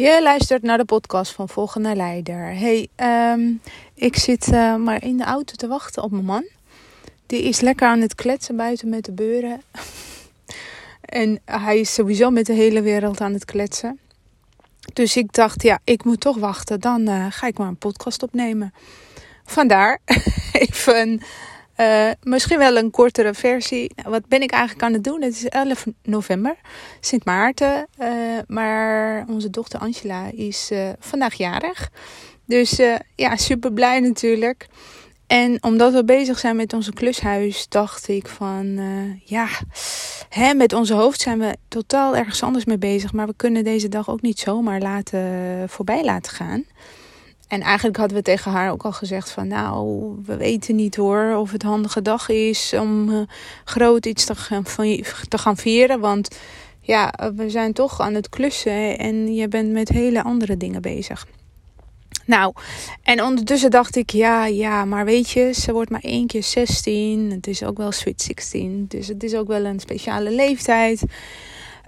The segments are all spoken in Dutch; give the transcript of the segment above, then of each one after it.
Je luistert naar de podcast van Volgende Leider. Hey, ehm, ik zit uh, maar in de auto te wachten op mijn man. Die is lekker aan het kletsen buiten met de beuren. en hij is sowieso met de hele wereld aan het kletsen. Dus ik dacht, ja, ik moet toch wachten. Dan uh, ga ik maar een podcast opnemen. Vandaar even uh, misschien wel een kortere versie. Nou, wat ben ik eigenlijk aan het doen? Het is 11 november, Sint Maarten. Uh, maar onze dochter Angela is uh, vandaag jarig. Dus ja, super blij natuurlijk. En omdat we bezig zijn met onze klushuis, dacht ik van ja, hè, met onze hoofd zijn we totaal ergens anders mee bezig. Maar we kunnen deze dag ook niet zomaar laten, voorbij laten gaan. En eigenlijk hadden we tegen haar ook al gezegd van nou, we weten niet hoor of het handige dag is om uh, groot iets te gaan, te gaan vieren. Want ja, we zijn toch aan het klussen en je bent met hele andere dingen bezig. Nou, en ondertussen dacht ik, ja, ja, maar weet je, ze wordt maar één keer 16. Het is ook wel Sweet 16, dus het is ook wel een speciale leeftijd.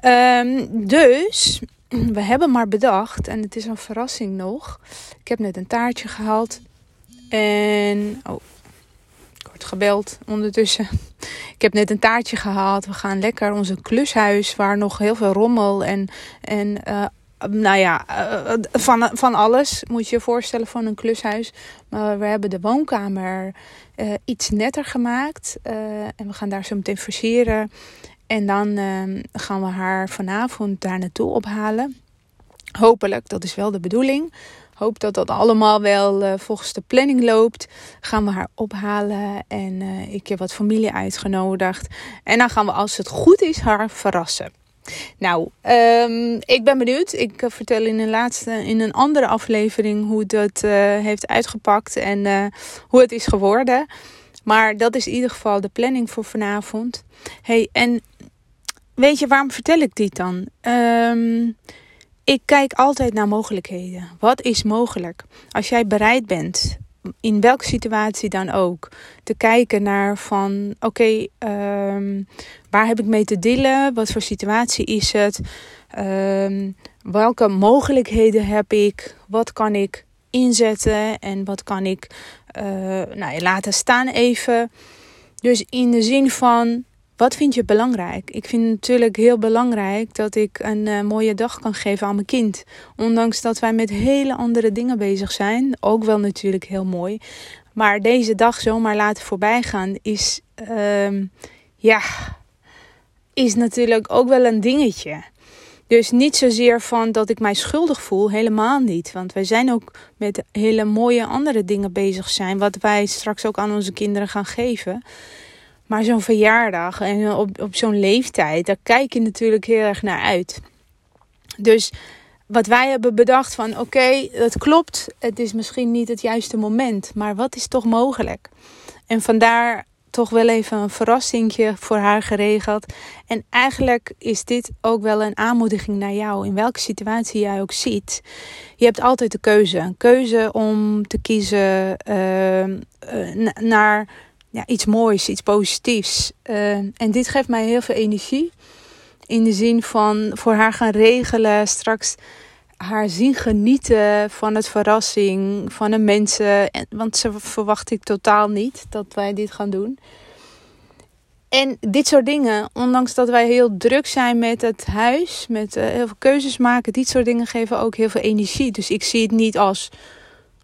Um, dus we hebben maar bedacht, en het is een verrassing nog. Ik heb net een taartje gehaald. En. Oh, ik word gebeld ondertussen. Ik heb net een taartje gehaald. We gaan lekker onze klushuis, waar nog heel veel rommel en. en uh, nou ja, uh, van, van alles moet je je voorstellen van een klushuis. Maar we hebben de woonkamer uh, iets netter gemaakt. en we gaan daar zo meteen versieren. En dan uh, gaan we haar vanavond daar naartoe ophalen. Hopelijk, dat is wel de bedoeling. Hoop dat dat allemaal wel uh, volgens de planning loopt. Gaan we haar ophalen en uh, ik heb wat familie uitgenodigd. En dan gaan we, als het goed is, haar verrassen. Nou, um, ik ben benieuwd. Ik uh, vertel in een laatste, in een andere aflevering hoe dat heeft uitgepakt en hoe het is geworden. Maar dat is in ieder geval de planning voor vanavond. Hey, en weet je, waarom vertel ik dit dan? Um, ik kijk altijd naar mogelijkheden. Wat is mogelijk? Als jij bereid bent, in welke situatie dan ook, te kijken naar van oké, um, waar heb ik mee te dealen? Wat voor situatie is het? Um, welke mogelijkheden heb ik? Wat kan ik inzetten en wat kan ik uh, nou, laten staan even? Dus in de zin van wat vind je belangrijk? Ik vind natuurlijk heel belangrijk dat ik een uh, mooie dag kan geven aan mijn kind. Ondanks dat wij met hele andere dingen bezig zijn. Ook wel natuurlijk heel mooi. Maar deze dag zomaar laten voorbij gaan is, uh, ja, is natuurlijk ook wel een dingetje. Dus niet zozeer van dat ik mij schuldig voel, helemaal niet. Want wij zijn ook met hele mooie andere dingen bezig zijn, wat wij straks ook aan onze kinderen gaan geven. Maar zo'n verjaardag en op, op zo'n leeftijd, daar kijk je natuurlijk heel erg naar uit. Dus wat wij hebben bedacht van oké, okay, dat klopt, het is misschien niet het juiste moment, maar wat is toch mogelijk? En vandaar toch wel even een verrassingje voor haar geregeld. En eigenlijk is dit ook wel een aanmoediging naar jou. In welke situatie jij ook ziet. Je hebt altijd de keuze. Een keuze om te kiezen uh, uh, naar ja, iets moois, iets positiefs. Uh, en dit geeft mij heel veel energie. In de zin van voor haar gaan regelen, straks haar zien genieten van het verrassing van de mensen. Want ze verwacht ik totaal niet dat wij dit gaan doen. En dit soort dingen, ondanks dat wij heel druk zijn met het huis, met uh, heel veel keuzes maken, dit soort dingen geven ook heel veel energie. Dus ik zie het niet als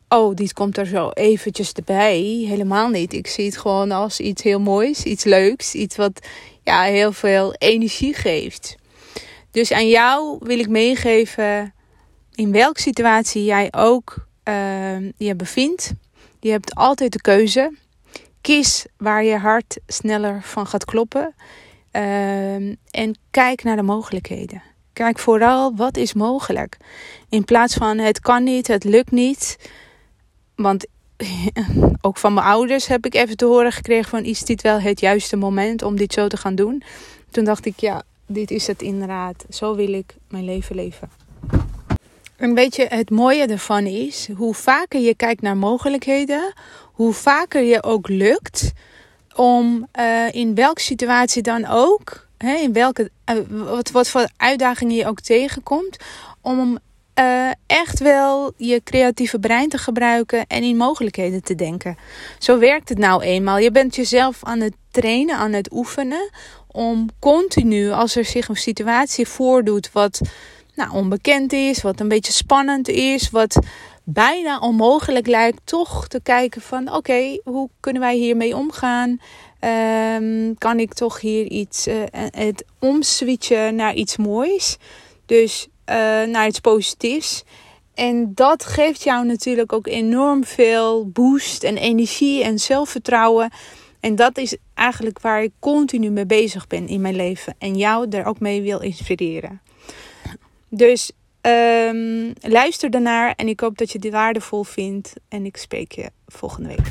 oh, dit komt er zo eventjes erbij. Helemaal niet. Ik zie het gewoon als iets heel moois, iets leuks, iets wat ja, heel veel energie geeft. Dus aan jou wil ik meegeven in welke situatie jij ook uh, je bevindt. Je hebt altijd de keuze. Kies waar je hart sneller van gaat kloppen. Uh, en kijk naar de mogelijkheden. Kijk vooral wat is mogelijk. In plaats van het kan niet, het lukt niet. Want ook van mijn ouders heb ik even te horen gekregen van is dit wel het juiste moment om dit zo te gaan doen. Toen dacht ik ja, dit is het inderdaad. Zo wil ik mijn leven leven. En weet je, het mooie ervan is, hoe vaker je kijkt naar mogelijkheden, hoe vaker je ook lukt om uh, in welke situatie dan ook, hè, in welke, uh, wat, wat voor uitdagingen je ook tegenkomt, om uh, echt wel je creatieve brein te gebruiken en in mogelijkheden te denken. Zo werkt het nou eenmaal. Je bent jezelf aan het trainen, aan het oefenen om continu, als er zich een situatie voordoet wat nou, onbekend is, wat een beetje spannend is, wat bijna onmogelijk lijkt, toch te kijken van oké, hoe kunnen wij hiermee omgaan? Um, kan ik toch hier iets, uh, het omswitchen naar iets moois? Dus naar iets positiefs. En dat geeft jou natuurlijk ook enorm veel boost en energie en zelfvertrouwen. En dat is eigenlijk waar ik continu mee bezig ben in mijn leven. En jou er ook mee wil inspireren. Dus um, luister daarnaar en ik hoop dat je dit waardevol vindt. En ik spreek je volgende week.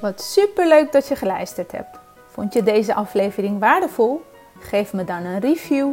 Wat super leuk dat je geluisterd hebt. Vond je deze aflevering waardevol? Geef me dan een review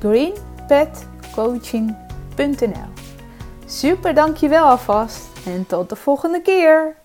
www.greenpetcoaching.nl Super dankjewel alvast en tot de volgende keer!